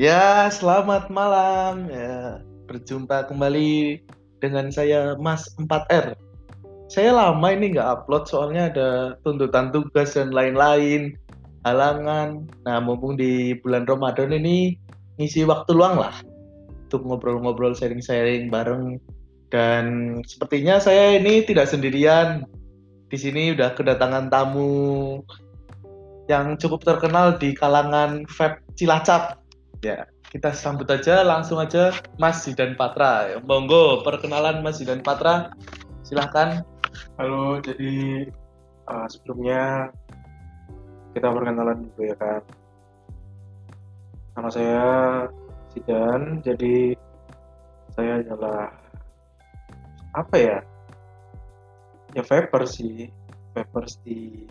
Ya, selamat malam. Ya, berjumpa kembali dengan saya Mas 4R. Saya lama ini nggak upload soalnya ada tuntutan tugas dan lain-lain, halangan. Nah, mumpung di bulan Ramadan ini ngisi waktu luang lah untuk ngobrol-ngobrol sharing-sharing bareng dan sepertinya saya ini tidak sendirian. Di sini udah kedatangan tamu yang cukup terkenal di kalangan vape Cilacap. Ya, kita sambut aja langsung aja Mas Zidan Patra. Monggo perkenalan Mas Zidan Patra. Silahkan. Halo, jadi uh, sebelumnya kita perkenalan dulu ya kan. Nama saya Zidan, jadi saya adalah apa ya? Ya vapor sih, vapers di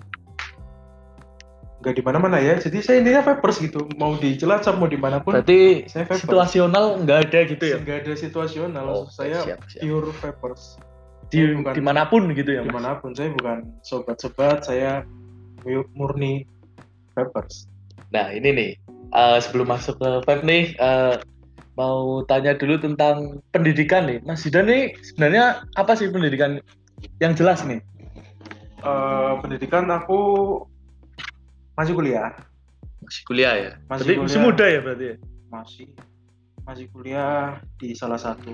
nggak di mana-mana ya. Jadi saya intinya vapers gitu, mau di Cilacap mau di mana pun. Berarti saya vapers. situasional nggak ada gitu ya? Nggak ada situasional, Oh, saya siap, siap. pure vapers. Di Saya bukan- di mana pun gitu ya, Mas? di mana pun saya bukan sobat-sobat saya murni vapers Nah ini nih eh, sebelum masuk ke vape nih eh, mau tanya dulu tentang pendidikan nih Mas Zidan nih sebenarnya apa sih pendidikan yang jelas nih? Eh, pendidikan aku masih kuliah Masih kuliah ya? Masih Berarti masih kuliah. muda ya berarti ya? masih masih kuliah di salah satu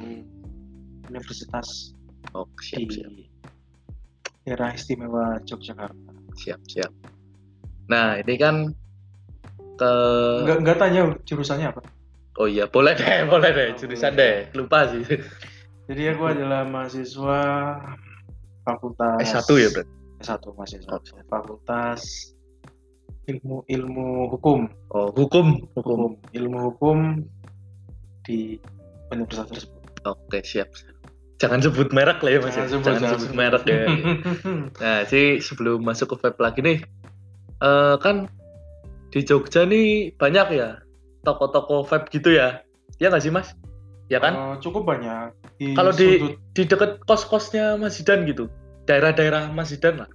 universitas Oh siap di siap daerah istimewa Yogyakarta siap siap. Nah ini kan ke nggak nggak tanya jurusannya apa oh iya boleh deh boleh deh Oh, jurusan boleh. deh lupa sih jadi aku adalah mahasiswa fakultas S1 ya berarti? S1 mahasiswa Oh, siap. fakultas ilmu ilmu hukum Oh hukum hukum. hukum ilmu hukum di universitas tersebut. Oke siap. Jangan sebut merek lah ya mas. ya. Jangan sebut, Jangan jangan sebut sebut. merek ya. Nah, sih sebelum masuk ke vape lagi nih, eh kan di Jogja nih banyak ya toko-toko vape gitu ya, ya nggak sih mas? Ya kan? Eh, cukup banyak Kalau di sudut, di deket kos-kosnya Mas Zidan gitu, daerah-daerah Mas Zidan lah,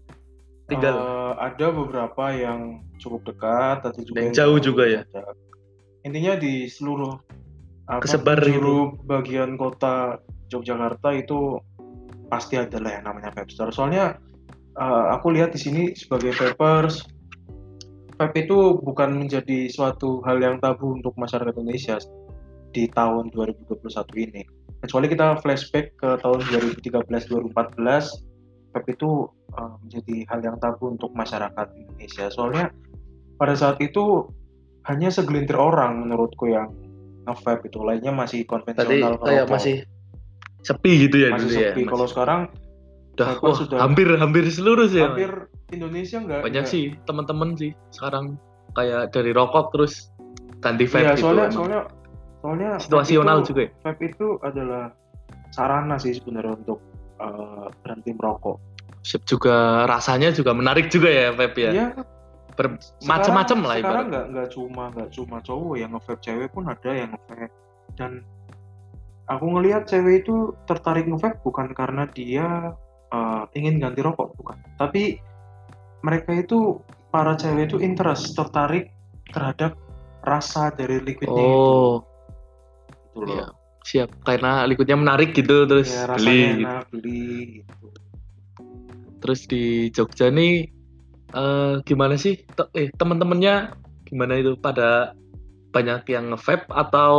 tinggal. eh, ada beberapa yang cukup dekat, ada juga Yang jauh juga ya? Intinya di seluruh apa, Kesebar gitu. penjuru bagian kota Yogyakarta itu pasti ada lah yang namanya store. Soalnya eh, aku lihat di sini sebagai vapers, vape itu bukan menjadi suatu hal yang tabu untuk masyarakat Indonesia di tahun 2021 ini. Kecuali kita flashback ke tahun 2013-2014, vape itu eh, menjadi hal yang tabu untuk masyarakat Indonesia. Soalnya pada saat itu hanya segelintir orang menurutku yang nge-vape itu, lainnya masih Tadi konvensional kayak ngerokok. masih sepi gitu ya masih dulu ya. sepi. Mas? Kalau sekarang Udah, wah, sudah- hampir hampir seluruh sih. ya, hampir Indonesia nggak Banyak nggak- sih teman-teman sih sekarang kayak dari rokok terus ganti vape Iya, gitu. soalnya emang. soalnya soalnya situasional itu- juga ya. vape itu adalah sarana sih sebenarnya untuk eh, berhenti merokok. Sip juga rasanya juga menarik juga ya vape ya. Iya, Bermacam-macam lah sekarang ibaratnya. nggak nggak cuma nggak cuma cowok yang nge-vape cewek pun ada yang nge-vape dan aku ngelihat cewek itu tertarik nge-vape bukan karena dia eh, ingin ganti rokok bukan tapi mereka itu para cewek itu interest tertarik terhadap rasa dari liquidnya itu Oh, gitu loh. iya. Siap. Karena liquidnya menarik gitu terus Ya, beli. gitu. enak beli gitu. Terus di Jogja nih eh gimana sih? Te- eh teman-temannya gimana itu pada banyak yang nge-vape atau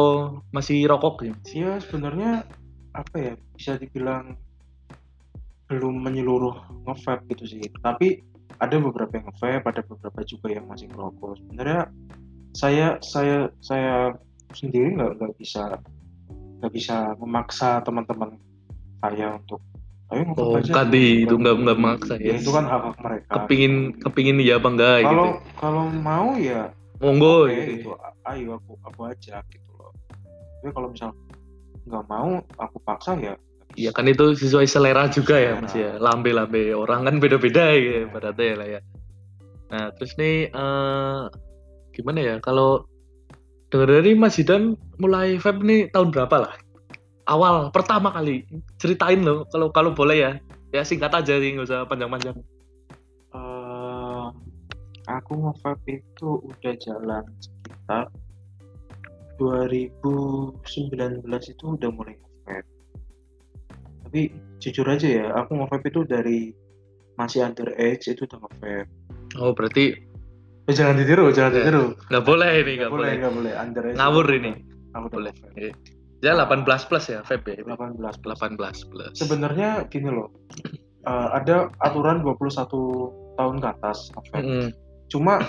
masih rokok gitu? Ya sebenarnya apa ya bisa dibilang belum menyeluruh nge-vape gitu sih. Tapi ada beberapa yang nge-vape, ada beberapa juga yang masih ngerokok. Sebenarnya saya saya saya sendiri nggak nggak bisa nggak bisa memaksa teman-teman saya untuk ayo nge-vape Oh, aja. ganti itu nggak nggak maksa Ya, ya. itu kan hak hak mereka. Kepingin kepingin ya apa enggak gitu. kalau kalau mau ya Monggo oke, gitu. gitu. ayo aku aku ajak gitu loh tapi kalau misal nggak mau aku paksa ya Iya kan itu sesuai selera juga ya Selera. mas ya lambe-lambe orang kan beda-beda ya Iya. pada lah ya. Nah terus nih eh gimana ya kalau dengar dari Mas Zidan mulai vape nih tahun berapa lah? Awal pertama kali ceritain loh kalau kalau boleh ya ya singkat aja sih nggak usah panjang-panjang. Eh, aku nge-vape itu udah jalan sekitar 2019 itu udah mulai nge-vape. Tapi jujur aja ya, aku nge-vape itu dari masih underage itu udah nge-vape. Oh, berarti Eh, jangan ditiru, jangan Ya. ditiru. nggak boleh ini, Nggak nggak boleh, boleh. nggak boleh. Underage. Ngawur ini. Udah Boleh. Oke. Ya 18 plus ya, vape ya. 18 plus. 18 plus. Sebenarnya gini loh, eh, ada aturan 21 tahun ke atas. Mm-mm. Cuma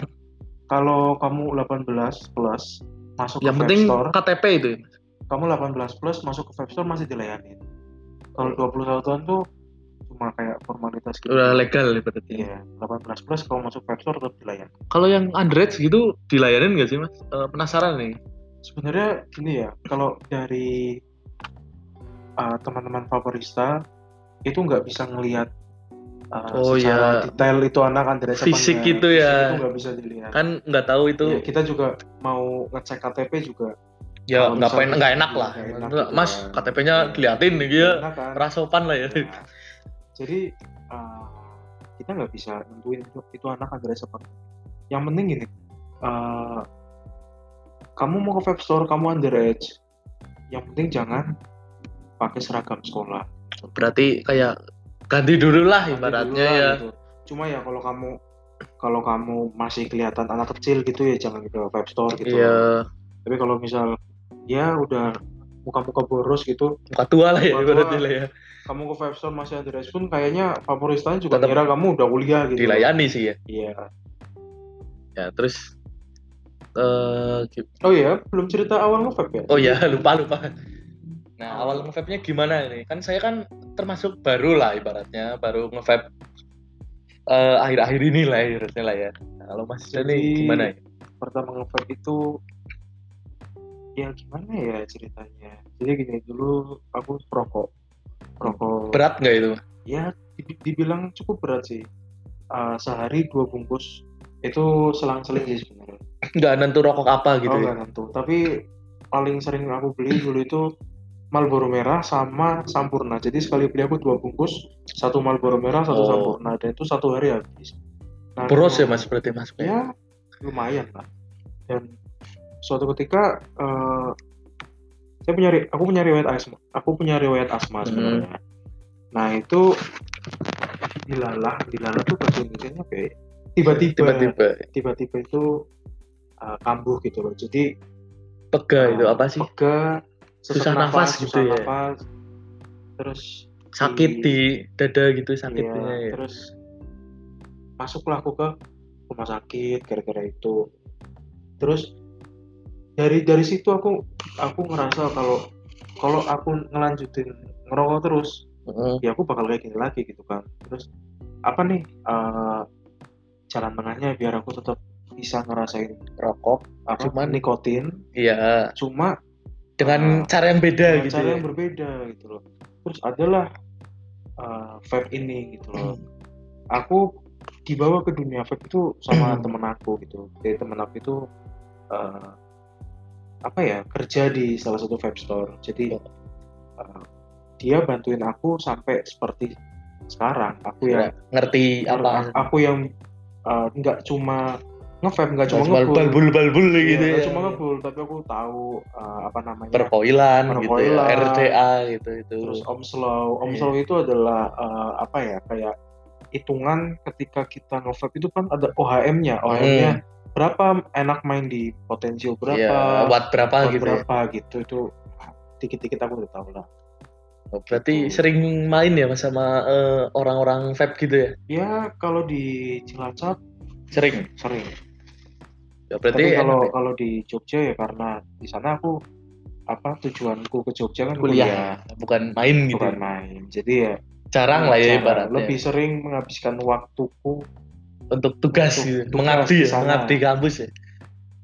kalau kamu 18 plus masuk Yang ke penting store, KTP itu. ya. kamu 18 plus masuk ke vape store masih dilayani. Kalau Hmm. 21 tahun tuh cuma kayak formalitas gitu. Udah legal ya berarti. Iya, 18 plus kalau masuk store tetap dilayani. Kalau yang underage gitu dilayanin nggak sih mas? Eh, penasaran nih. Sebenarnya gini ya, kalau dari uh, teman-teman favorista itu nggak bisa ngelihat uh, Oh, secara iya. detail itu anak apa Fisik gitu Fisik ya. itu nggak bisa dilihat. Kan nggak tahu itu Iya, kita juga mau ngecek KTP juga ya kalau nggak pengen nggak enak iya, lah. nggak enak Nggak, gitu mas. KTP-nya Iya. diliatin nih dia enak kan. rasopan lah ya. Nah, jadi uh, kita nggak bisa nentuin itu, itu anak apa enggak. Yang penting gini, uh, kamu mau ke vape store, kamu underage. Yang penting jangan pakai seragam sekolah. Berarti kayak ganti dulu lah ibaratnya dulu lah ya. gitu. Cuma ya kalau kamu kalau kamu masih kelihatan anak kecil gitu ya jangan ke vape store gitu. Iya, Tapi kalau misal ya udah muka-muka boros gitu, muka tua lah ya ibaratnya lah ya. kamu ke vape store masih underage pun kayaknya favoristanya juga Tetap kira kamu udah kuliah gitu. Dilayani sih ya. Iya. Ya terus eh gi- Oh iya, belum cerita awal nge-vape ya? oh ya lupa lupa. Nah awal nge-vape-nya gimana ini? Kan saya kan termasuk baru lah ibaratnya, baru nge-vape eh, akhir-akhir ini lah ibaratnya lah ya. Nah, kalau Mas Dani Jadi- gimana ya? Pertama nge-vape itu ya gimana ya ceritanya? Jadi gini dulu aku perokok. Perokok Berat nggak itu? ya di- dibilang cukup berat sih. Uh, sehari dua bungkus itu selang-seling sih sebenarnya. Nggak nentu rokok apa gitu oh ya? nggak tentu. Tapi paling sering aku beli dulu itu Marlboro merah sama Sampurna. Jadi sekali beli aku dua bungkus, satu Marlboro merah, satu Oh. Sampurna. Dan itu satu hari habis. Nah, Boros ya Mas berarti Mas? ya lumayan lah dan suatu ketika eh, saya punya aku punya riwayat asma aku punya riwayat asma Hmm. sebenarnya nah itu dilalah dilalah tuh bahasa Indonesia apa ya? tiba-tiba Tiba-tiba tiba-tiba itu eh, kambuh gitu loh jadi pega itu eh, apa sih? pega Susah nafas gitu susah ya? nafas, terus Sakit di dada gitu Iya, sakitnya ya. terus masuklah aku ke rumah sakit gara-gara itu terus dari dari situ aku aku ngerasa kalau kalau aku ngelanjutin ngerokok terus Heeh. ya aku bakal kayak gini lagi gitu kan terus apa nih eh, jalan tengahnya biar aku tetap bisa ngerasain rokok apa Cuman- nikotin iya cuma dengan Ah, cara yang beda dengan gitu cara ya. yang berbeda gitu loh terus adalah uh, vape ini gitu loh Hmm. aku dibawa ke dunia vape itu sama Hmm. temen aku gitu jadi temen aku itu uh, apa ya kerja di salah satu vape store. Jadi Oh. uh, dia bantuin aku sampai seperti sekarang. Aku yang Nggak ngerti apa aku yang uh, nggak cuma nge-vape nggak cuma ngebul balbul balbul Iya, gitu ya. cuma ngebul tapi aku tahu uh, apa namanya perkoilan gitu ya. RDA gitu itu. Terus Om Slow, Om Iya. Slow itu adalah eh, apa ya kayak hitungan ketika kita nge-vape itu kan ada OHM-nya, OHM-nya berapa enak main di potensio berapa. Iya, watt berapa watt gitu ya. berapa gitu itu dikit-dikit aku udah tahu lah. Oh, berarti Gitu. sering main ya sama eh, orang-orang vape gitu ya Ya kalau di Cilacap sering sering. ya, berarti Tapi kalau enak ya? kalau di Jogja ya karena di sana aku apa tujuanku ke Jogja kan kuliah bukan main gitu bukan main. Jadi ya jarang lah ya ibaratnya lebih sering menghabiskan waktuku untuk tugas Untuk gitu tugas mengabdi di ya mengabdi kampus ya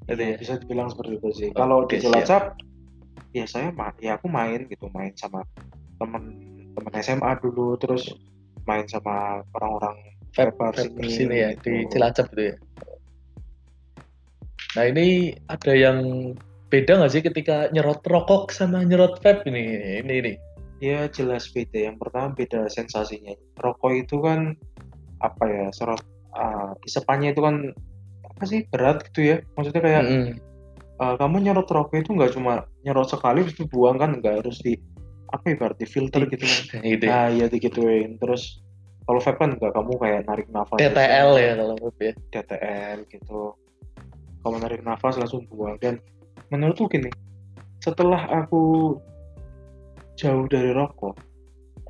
Gitu Iya, ya? bisa dibilang seperti itu sih. Oke, Kalau di. Cilacap, ya saya ma ya aku main gitu, main sama temen temen SMA dulu, terus main sama orang-orang vape Vapers vape ini, sini ya di gitu. Cilacap gitu ya nah ini ada yang beda nggak sih ketika nyerot rokok sama nyerot vape ini ini ini Ya jelas beda. Yang pertama beda sensasinya. Rokok itu kan apa ya, serot uh, isepannya itu kan apa sih berat gitu ya. Maksudnya kayak Mm-mm. eh, kamu nyerot rokok itu nggak cuma nyerot sekali terus dibuang kan nggak harus di apa ya berarti filter gitu kan gitu ya. nah iya digituin terus kalau vape kan nggak kamu kayak narik nafas TTL ya kalau vape ya TTL gitu kamu narik nafas langsung buang dan menurutku gini setelah aku jauh dari rokok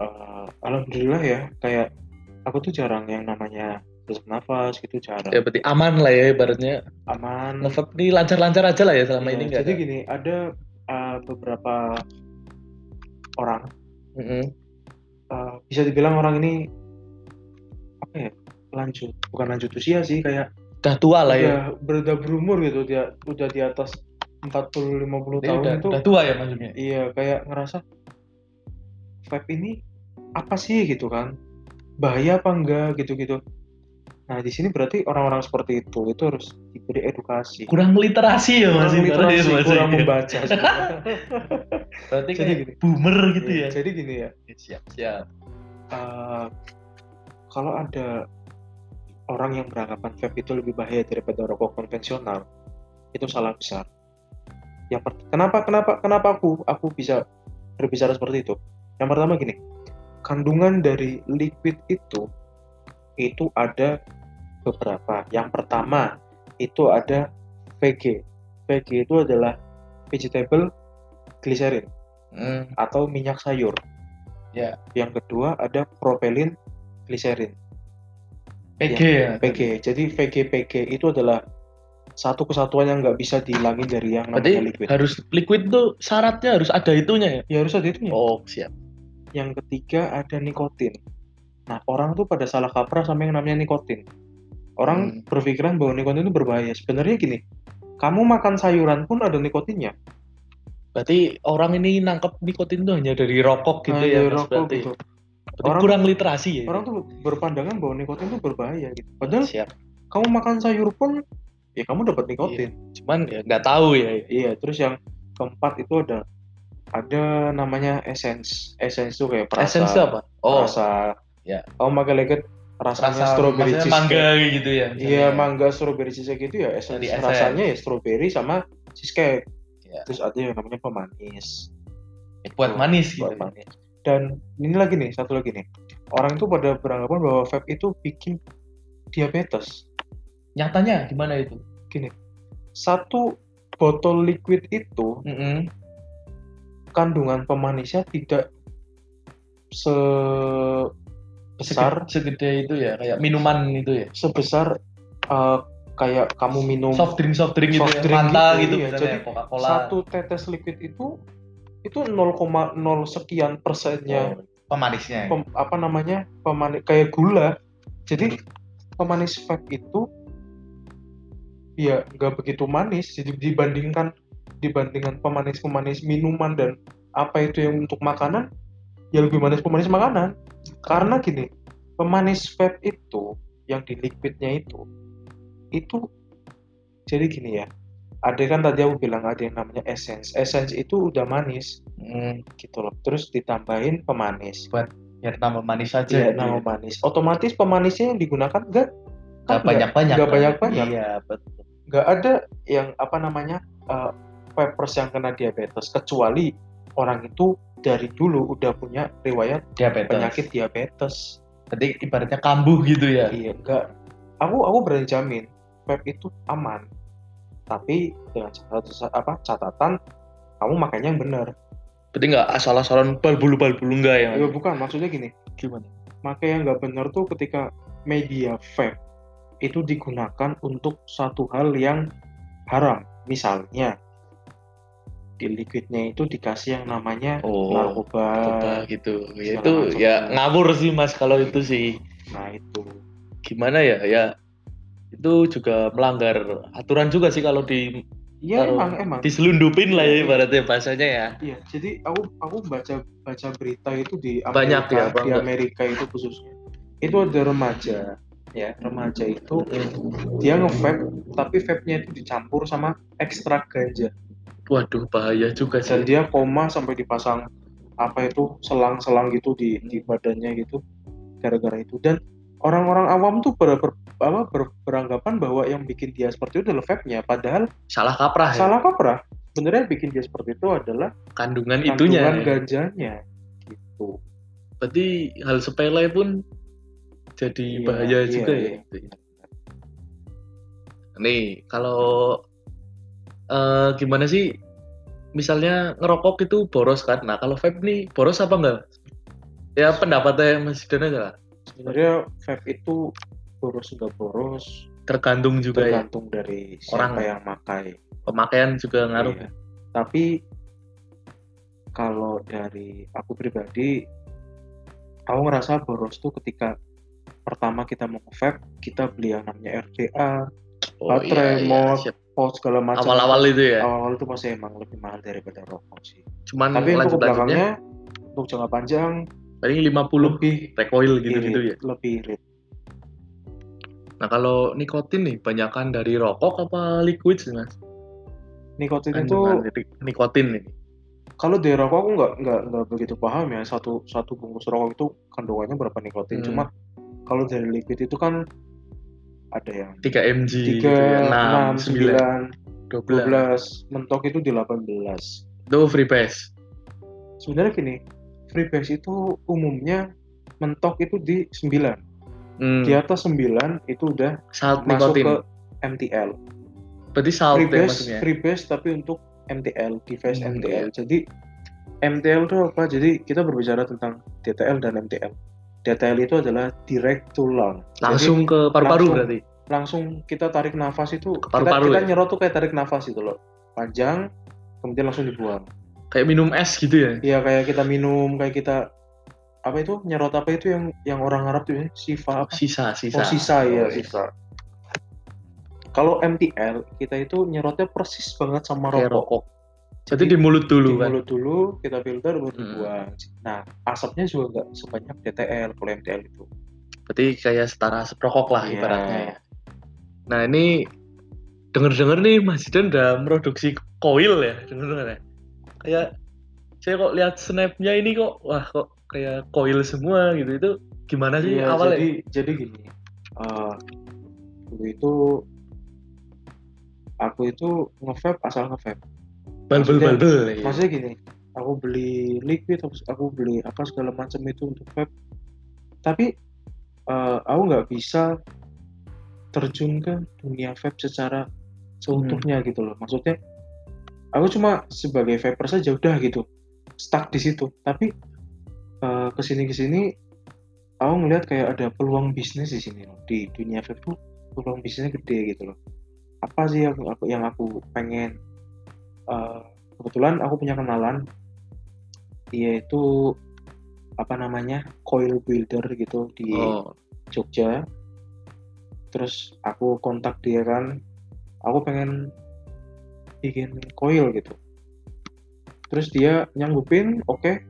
eh, alhamdulillah ya kayak aku tuh jarang yang namanya sesak nafas gitu jarang ya berarti aman lah ya ibaratnya. Aman. Ngevape ini lancar-lancar aja lah ya selama Iya, ini nggak jadi ada. gini ada uh, beberapa orang. Mm-mm. uh, bisa dibilang orang ini apa ya lanjut bukan lanjut usia sih kayak udah tua lah ya. udah berumur gitu dia udah di atas 40 50 Ini tahun udah, itu udah tua ya maksudnya? iya kayak ngerasa vape ini apa sih gitu kan? Bahaya apa enggak? Gitu-gitu nah di sini berarti orang-orang seperti itu itu harus diberi edukasi. Kurang literasi ya kurang masih literasi, kurang membaca sebenarnya. berarti Jadi kayak gini. boomer gitu Iya, ya? jadi gini ya. Siap siap. Eh, kalau ada orang yang beranggapan vape itu lebih bahaya daripada rokok konvensional itu salah besar. Yang per- kenapa kenapa kenapa aku aku bisa berbicara seperti itu? Yang pertama gini kandungan dari liquid itu itu ada beberapa yang pertama itu ada VG VG itu adalah vegetable glycerin Hmm, atau minyak sayur. Ya. Yang kedua ada propelin gliserin, PG ya PG. Jadi VG PG itu adalah satu kesatuan yang nggak bisa dihilangin dari yang berarti namanya liquid. harus liquid tuh syaratnya harus ada itunya ya Ya harus ada itunya. oh siap Yang ketiga ada nikotin. Nah orang tuh pada salah kaprah sama yang namanya nikotin. Orang Hmm. berpikiran bahwa nikotin itu berbahaya. Sebenarnya gini, kamu makan sayuran pun ada nikotinnya. berarti orang ini nangkep nikotin tuh hanya dari rokok gitu Nah, ya dari rokok berarti gitu. Berarti Orang- kurang literasi ya Orang tuh berpandangan bahwa nikotin itu berbahaya gitu. Padahal siap kamu makan sayur pun ya kamu dapat nikotin. cuman ya nggak tahu ya Iya, terus yang keempat itu ada ada namanya essence. Essence itu kayak perasa. essence apa oh Perasa. Ya. Pakai lagi rasanya rasa strawberry cheesecake. mangga gitu ya Iya, misalnya. mangga strawberry cheesecake itu ya essence. Rasanya ya strawberry sama cheesecake. Iya. Terus ada yang namanya pemanis. Eh, buat manis gitu Buat manis. Dan ini lagi nih, satu lagi nih. Orang itu pada beranggapan bahwa vape itu bikin diabetes. nyatanya gimana itu Gini, satu botol liquid itu Mm-mm. kandungan pemanisnya tidak sebesar Sege- segede itu ya kayak minuman itu ya. Sebesar eh, kayak kamu minum soft drink soft drink gitu Soft ya drink Fanta gitu, gitu, misalnya Jadi, satu tetes liquid itu itu 0,0 sekian persennya. Pemanisnya. Ya? pem- apa namanya pemanis kayak gula. Jadi pemanis vape itu ya nggak begitu manis. Jadi dibandingkan dibandingkan pemanis pemanis minuman dan apa itu yang untuk makanan ya lebih manis pemanis makanan karena gini pemanis vape itu yang di liquidnya itu itu jadi gini ya ada kan tadi aku bilang ada yang namanya essence essence itu udah manis Hmm, gitu loh terus ditambahin pemanis biar tambah manis aja Iya, gitu nama ya. manis. Otomatis pemanisnya yang digunakan enggak Nggak banyak-banyak Nggak kan? banyak-banyak. iya betul Enggak ada yang apa namanya uh, vapers yang kena diabetes kecuali orang itu dari dulu udah punya riwayat diabetes penyakit diabetes. berarti ibaratnya kambuh gitu ya Iya, enggak. Aku aku berani jamin vape itu aman. Tapi dengan catatan apa catatan kamu makanya yang benar. berarti nggak asal-asalan bal-bulu bal-bulu enggak ya Mas? Ya bukan, maksudnya gini. gimana Makanya yang nggak benar tuh ketika media vape itu digunakan untuk satu hal yang haram. Misalnya di liquidnya itu dikasih yang namanya Oh, narkoba. Gitu ya itu macam. ya ngawur sih mas kalau itu sih Nah itu. gimana ya ya itu juga melanggar aturan juga sih kalau di Iya emang emang. diselundupin lah ya ibaratnya bahasanya ya Iya. Jadi aku aku baca baca berita itu di Banyak Amerika, ya, di Bang? Amerika itu khususnya. Itu ada remaja ya remaja itu dia nge-vape tapi vape-nya itu dicampur sama ekstrak ganja waduh bahaya juga dan sih dia koma sampai dipasang apa itu selang-selang gitu di di badannya gitu gara-gara itu dan orang-orang awam tuh ber, ber- apa, ber- beranggapan bahwa yang bikin dia seperti itu adalah vape-nya padahal Salah kaprah ya. salah kaprah sebenarnya bikin dia seperti itu adalah Kandungan kandungan itunya. ya. ganjanya gitu Berarti hal sepele pun jadi Iya, bahaya iya, juga iya. ya. Nih, kalau eh, gimana sih? Misalnya ngerokok itu boros kan? Nah, kalau vape nih boros apa enggak? Ya pendapatnya Mas Dan aja lah. sebenarnya vape itu boros nggak boros Tergantung juga ya. tergantung dari Orang. siapa yang makai Pemakaian juga ngaruh. Iya. Tapi kalau dari aku pribadi, aku ngerasa boros tuh ketika pertama kita mau nge-vape, kita beli yang namanya RDA, Oh Baterai, mod, siap. Pot segala macam. Awal-awal itu ya. Awal-awal itu pasti emang lebih mahal daripada rokok sih. Cuman Tapi untuk belakangnya, untuk jangka panjang paling 50 lebih recoil gitu-gitu irit, ya. lebih irit. Nah, kalau nikotin nih banyakan dari rokok apa liquid sih, Mas? Nikotin itu Kandungan dari nikotin nih. kalau dari rokok aku nggak nggak nggak begitu paham ya satu satu bungkus rokok itu kandungannya berapa nikotin. Hmm. Cuma kalau dari liquid itu kan ada yang 3 mg gitu tiga ya. enam 6, 9, sembilan 12. 12 mentok itu di 18 Itu free pass. sebenarnya gini free base itu umumnya mentok itu di 9 Hmm. di atas 9 itu udah salt masuk nikotin. ke MTL Berarti salt free ya base maksudnya. free base tapi untuk MTL device Hmm, MTL jadi MTL itu apa jadi kita berbicara tentang DTL dan MTL DTL itu adalah direct to lung. Langsung ke paru-paru berarti. langsung kita tarik nafas itu Ke kita, paru-paru kita ya? nyerot tuh kayak tarik nafas itu loh. Panjang kemudian langsung dibuang. Kayak minum es gitu ya. Iya kayak kita minum kayak kita apa itu? Nyerot apa itu yang yang orang Arab tuh ya? Sifa apa? Sisa, sisa. oh sisa ya Oh, sisa. Kalau MTL kita itu nyerotnya persis banget sama Kayak rokok Jadi di mulut dulu di kan. mulut dulu kita filter baru Hmm. dibuang nah asapnya juga nggak sebanyak DTL kalau MTL itu Berarti kayak setara seprokok lah Iya. ibaratnya ya. Nah, ini denger-denger nih Mas Jidan udah produksi coil ya, denger-denger ya. Kayak saya kok lihat snapnya ini kok wah kok kayak coil semua gitu itu gimana sih Iya, awalnya? jadi jadi gini eh, dulu itu aku itu nge-vape asal nge-vape Balbel balbel. ya. maksudnya gini aku beli liquid aku, beli apa segala macam itu untuk vape. Tapi eh, aku nggak bisa terjun ke dunia vape secara seutuhnya gitu loh. Maksudnya aku cuma sebagai vaper saja udah gitu stuck di situ. Tapi eh, ke sini ke sini aku ngeliat kayak ada peluang bisnis di sini loh. Di dunia vape tuh peluang bisnisnya gede gitu loh. Apa sih yang aku yang aku pengen eh, kebetulan aku punya kenalan dia itu apa namanya coil builder gitu di Oh, Jogja. Terus aku kontak dia kan aku pengen bikin coil gitu. Terus dia nyanggupin oke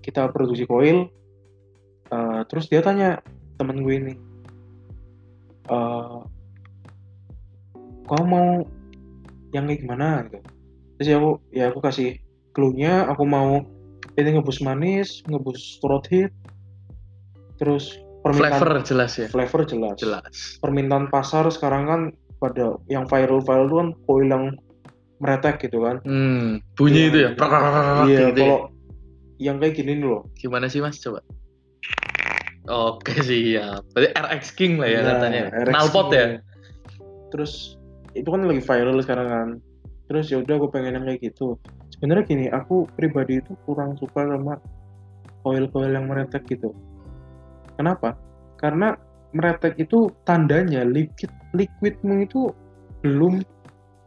kita produksi coil. Eh, terus dia tanya temen gue ini eh kamu mau yang kayak gimana? Gitu terus ya aku ya aku kasih clue-nya aku mau ini ngebus manis ngebus throat hit terus permintaan flavor jelas ya. flavor jelas. Jelas. Permintaan pasar sekarang kan pada yang viral-viral itu kan coil yang meretek gitu kan. Hmm, bunyi Iya, itu ya. iya. Iya, gitu ya. kalau yang kayak gini nih loh. Gimana sih Mas coba? Oke sih ya. Berarti RX King lah ya Nah, katanya. RX Knalpot ini. ya. Terus itu kan lagi viral sekarang kan. Terus ya udah aku pengen yang kayak gitu. Sebenarnya gini, aku pribadi itu kurang suka sama coil-coil yang meretek gitu. Kenapa? Karena meretek itu tandanya liquid liquidmu itu belum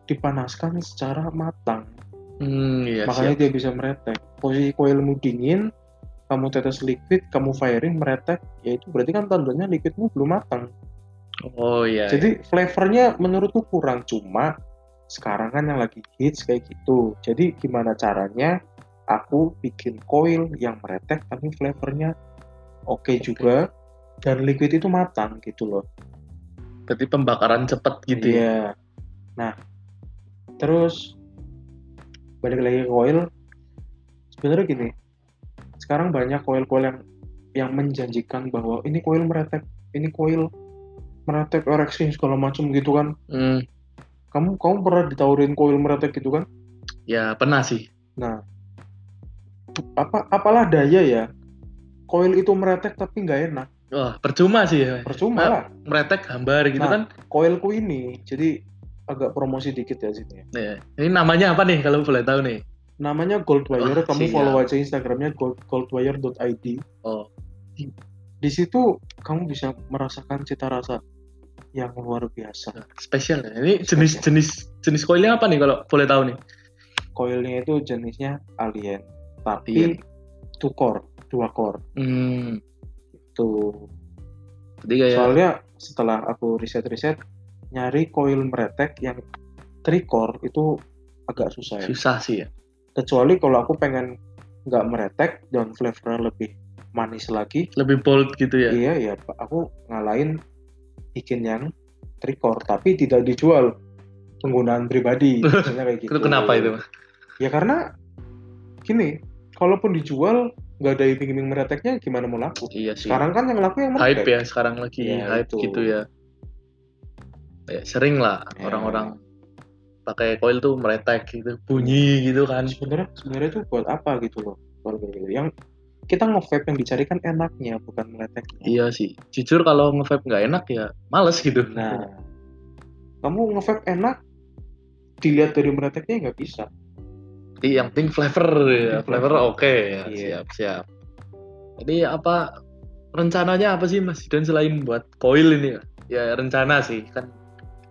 dipanaskan secara matang. Hmm, iya makanya siap. dia bisa meretek. Posisi coilmu dingin, kamu tetes liquid, kamu firing meretek, ya itu berarti kan tandanya liquidmu belum matang. Oh iya. Jadi flavornya menurutku kurang cuma sekarang kan yang lagi hits kayak gitu. Jadi gimana caranya aku bikin coil yang meretek tapi flavornya oke juga dan liquid itu matang gitu loh. Berarti pembakaran cepet gitu ya. Iya. Nah, terus balik lagi ke coil. Sebenarnya gini, sekarang banyak coil-coil yang yang menjanjikan bahwa ini coil meretek, ini coil meretek ereksi segala macam gitu kan Hmm, kamu kamu pernah ditawarin koil meretek gitu kan ya pernah sih. nah apa apalah daya ya koil itu meretek tapi nggak enak Wah, percuma sih ya. percuma Nah, lah Meretek gambar gitu Nah. kan. koilku ini jadi agak promosi dikit ya sini Ya, Ini namanya apa nih kalau boleh tahu nih? namanya Goldwire Wah, kamu siap. follow aja instagramnya gold, goldwire.id Oh, di situ kamu bisa merasakan cita rasa yang luar biasa spesial ya. Ini jenis-jenis jenis koilnya apa nih kalau boleh tahu nih? koilnya itu jenisnya alien tapi Alien. two core dua core Hmm, tuh jadi kayak soalnya setelah aku riset-riset nyari koil meretek yang three core itu agak susah ya susah sih ya. kecuali kalau aku pengen nggak meretek dan flavornya lebih manis lagi Lebih bold gitu ya. iya ya aku ngalahin bikin yang three core tapi tidak dijual penggunaan pribadi misalnya kayak gitu Itu kenapa itu? Ya karena gini kalaupun dijual nggak ada iming-iming mereteknya gimana mau laku Iya sih. sekarang kan yang laku yang hype meretek ya sekarang lagi Iya, hype itu. gitu ya. Ya, sering lah Ya. orang-orang pakai coil tuh meretek gitu, bunyi gitu kan. sebenarnya sebenarnya itu buat apa gitu loh gitu. yang kita nge-vape yang dicari kan enaknya bukan mereteknya Iya sih. Jujur kalau nge-vape nggak enak ya males gitu. nah kamu nge-vape enak dilihat dari mereteknya nggak bisa Jadi yang penting flavor ya, flavor flavor. oke ya, Iya. siap siap. Jadi apa rencananya apa sih Mas dan selain buat coil ini ya? Rencana sih kan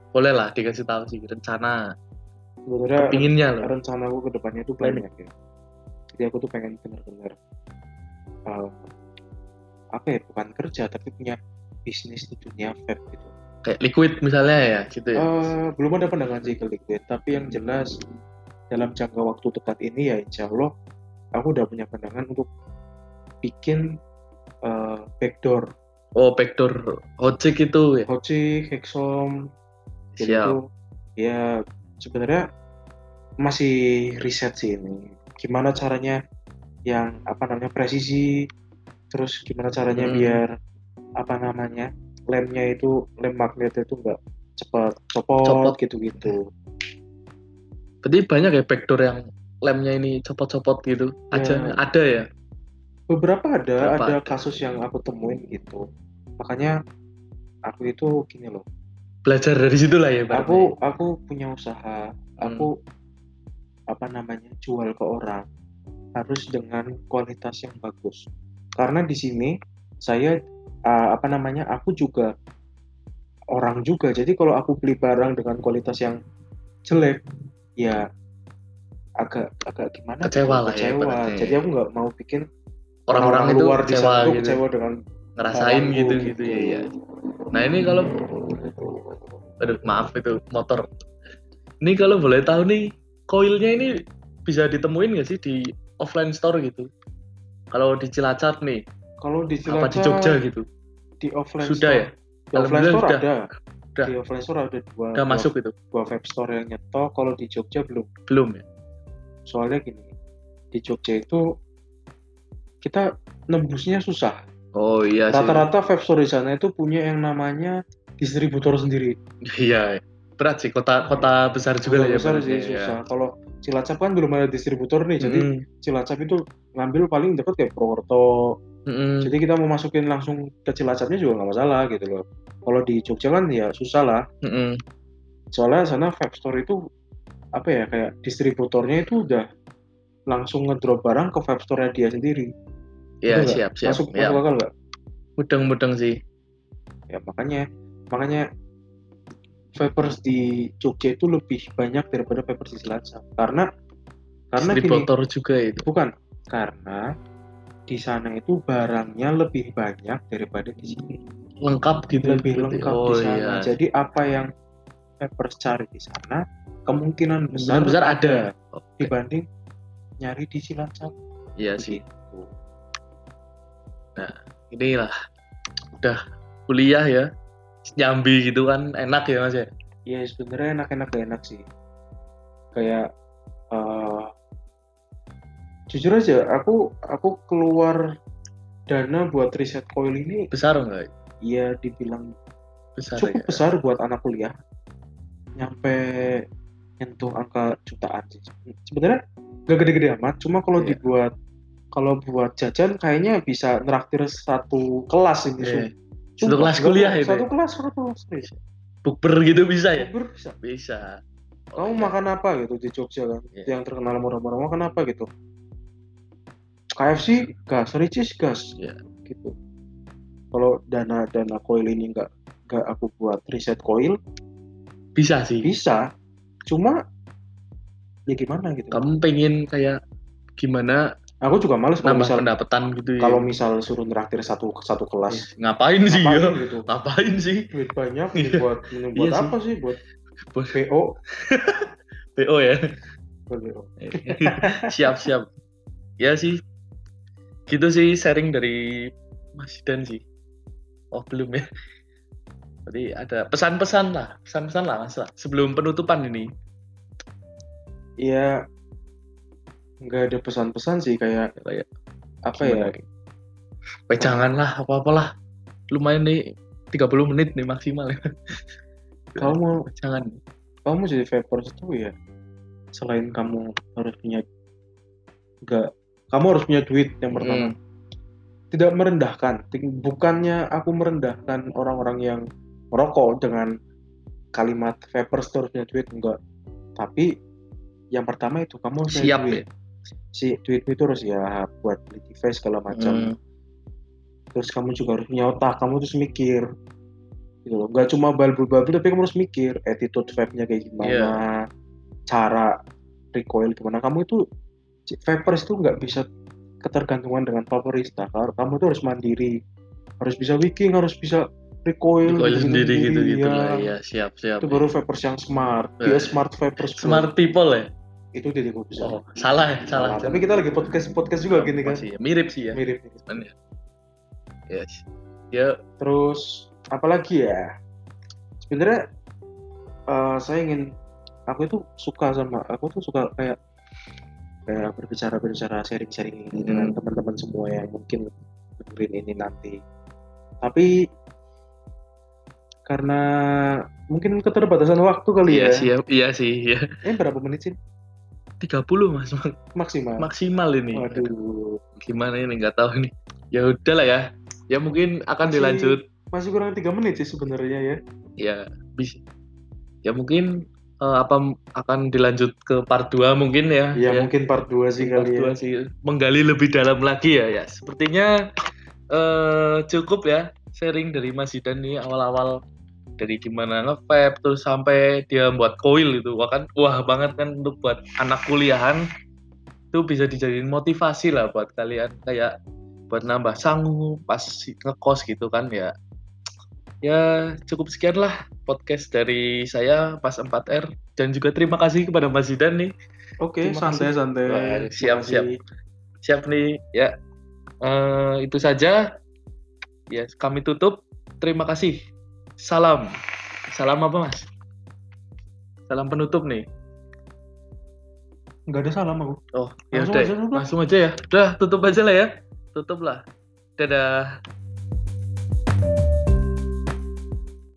boleh lah dikasih tahu sih rencana sebenarnya pinginnya loh. rencana aku ke depannya tuh banyak ya jadi aku tuh pengen bener-bener uh, apa ya bukan kerja tapi punya bisnis di dunia vape gitu Kayak liquid misalnya ya gitu ya. Eh, belum ada pandangan sih ke liquid tapi yang jelas dalam jangka waktu dekat ini ya insya Allah aku udah punya pandangan untuk bikin eh, backdoor Oh backdoor ojek itu ya. Hocik, Hexom jadi Siap. itu ya sebenarnya masih riset sih ini gimana caranya yang apa namanya presisi terus gimana caranya Hmm. biar apa namanya lemnya itu lem magnetnya itu nggak cepat copot, Copot. gitu-gitu Berarti banyak ya backdoor yang lemnya ini copot-copot gitu. Aja Ya. ada ya. beberapa ada Beberapa ada ada. kasus yang aku temuin gitu makanya aku itu gini loh Belajar dari situ lah ya. berarti. aku aku punya usaha aku apa namanya jual ke orang harus dengan kualitas yang bagus karena di sini saya uh, apa namanya aku juga orang juga jadi kalau aku beli barang dengan kualitas yang jelek ya agak agak gimana Kecewa gitu, lah ya, kecewa jadi aku nggak mau bikin orang-orang itu luar di kecewa sana tuh gitu. kecewa dengan ngerasain barangku gitu gitu ya, ya. Nah ini kalau aduh maaf itu motor. Ini kalau boleh tahu nih koilnya ini bisa ditemuin nggak sih di offline store gitu? Kalau di Cilacap nih, kalau di apa di Cilacap Jogja gitu? di offline Sudah store, ya? di offline store sudah. ada Udah. di offline store ada dua Udah dua masuk gitu? dua vape store yang nyetok kalau di Jogja belum Belum ya? soalnya gini di Jogja itu kita nembusnya susah Oh iya sih. rata-rata vape store di sana itu punya yang namanya distributor sendiri Iya. Berat sih kota kota besar juga lah ya. besar sih ya. susah kalau Cilacap kan belum ada distributor nih jadi Mm, Cilacap itu ngambil paling dekat kayak Purwokerto. Mm, jadi kita mau masukin langsung ke Cilacapnya juga nggak masalah gitu loh. Kalau di Jogja kan ya susah lah. Mm, soalnya sana vape store itu apa ya kayak distributornya itu udah langsung ngedrop barang ke vape store dia sendiri. Iya siap siap. masuk Ya, masuk akal nggak? Mudeng-mudeng sih. ya makanya makanya vapers di Jogja itu lebih banyak daripada vapers di Cilacap karena karena gini Distributor juga itu. bukan karena di sana itu barangnya lebih banyak daripada di sini Lengkap gitu. lebih berarti. lengkap oh, di sana Iya. jadi apa yang vapers cari di sana kemungkinan besar, besar ada. Oke. dibanding nyari di Cilacap Iya sih. Begitu. Inilah udah kuliah ya. Nyambi gitu kan enak ya Mas ya. ya sebenarnya enak-enak enak sih kayak eh, jujur aja aku aku keluar dana buat riset coil ini Besar enggak? ya dibilang besar cukup ya. besar buat anak kuliah nyampe nyentuh angka jutaan sih sebenarnya gak gede-gede amat cuma kalau Iya. dibuat kalau buat jajan kayaknya bisa neraktir satu kelas ini Iya. Sumpah. Satu kelas kuliah itu satu ya? kelas satu kelas serius. bukber gitu bisa ya Bukber bisa bisa kamu Oke. makan apa gitu di Jogja kan Iya. yang terkenal murah-murah makan apa gitu KFC gas Ricis gas Iya. gitu kalau dana dana koil ini nggak nggak aku buat riset koil bisa sih bisa cuma ya gimana gitu kamu pengen kayak gimana aku juga males kalau misal pendapatan gitu ya. kalau misal suruh neraktir satu satu kelas. Iya. ngapain sih ngapain ya gitu. Ngapain sih? Duit banyak Iya. buat buat Iya sih. apa sih? Buat Buat PO PO ya? Siap siap. Ya sih. Gitu sih sharing dari Mas Dan sih. Oh belum ya? Jadi ada pesan-pesan lah. Pesan-pesan lah mas sebelum penutupan ini. Ya nggak ada pesan-pesan sih kayak kayak apa ya? Eh, janganlah apa-apalah. Lumayan nih 30 menit nih maksimal ya. Kamu mau jangan kamu jadi vapers itu ya? Selain kamu harus punya enggak kamu harus punya duit yang pertama. Hmm. tidak merendahkan bukannya aku merendahkan orang-orang yang merokok dengan kalimat vapers itu harus punya duit enggak. Tapi yang pertama itu kamu harus punya siap duit. ya si duitmu itu harus ya buat beli device segala macam. Hmm. terus kamu juga harus punya otak kamu terus mikir. Gitu loh. Nggak cuma balbul-balbul tapi kamu harus mikir attitude vape-nya kayak gimana Iya. cara recoil gimana. Kamu itu vapers itu nggak bisa ketergantungan dengan vaporista kamu tuh harus mandiri harus bisa wicking harus bisa recoil Recoil gitu-gitu sendiri gitu gitu ya. lah ya siap siap itu baru vapers yang smart. Eh. dia smart vapers smart people ya itu jadi gue bisa oh salah ya salah tapi kita lagi podcast podcast juga gini kan Masih ya, mirip sih ya mirip ya yes. ya Terus apalagi ya? Sebenarnya eh, saya ingin aku itu suka sama aku tuh suka kayak kayak berbicara berbicara sharing sharing ini Hmm. dengan teman-teman semua yang mungkin dengerin ini nanti. Tapi karena mungkin keterbatasan waktu kali iya ya. sih ya, iya sih ya Eh berapa menit sih 30 mas. Maksimal? maksimal ini. Waduh, gimana ini? Nggak tahu nih ya udah lah ya. Ya mungkin akan Masih- dilanjut. masih kurang tiga menit sih sebenarnya ya. ya bisa ya mungkin eh, apa akan dilanjut ke part 2 mungkin ya. Ya, mungkin part 2 sih part kali ya. dua sih. Menggali lebih dalam lagi ya ya. Sepertinya eh cukup ya sharing dari Mas Zidan nih awal-awal dari gimana nge-vape terus sampai dia buat coil itu. Wah kan wah banget kan untuk buat anak kuliahan. Itu bisa dijadiin motivasi lah buat kalian. Kayak buat nambah sanggup pas ngekos gitu kan ya. Ya cukup sekian lah podcast dari saya pas 4R dan juga terima kasih kepada Mas Zidan nih. Oke, Terima santai kasih. santai. Wah, Terima siap, siap. siap nih ya. Eh, itu saja. Ya kami tutup. Terima kasih salam. Salam apa mas? Salam penutup nih. Nggak ada salam aku. oh ya udah. langsung aja ya. Udah tutup aja lah ya. Tutup lah dadah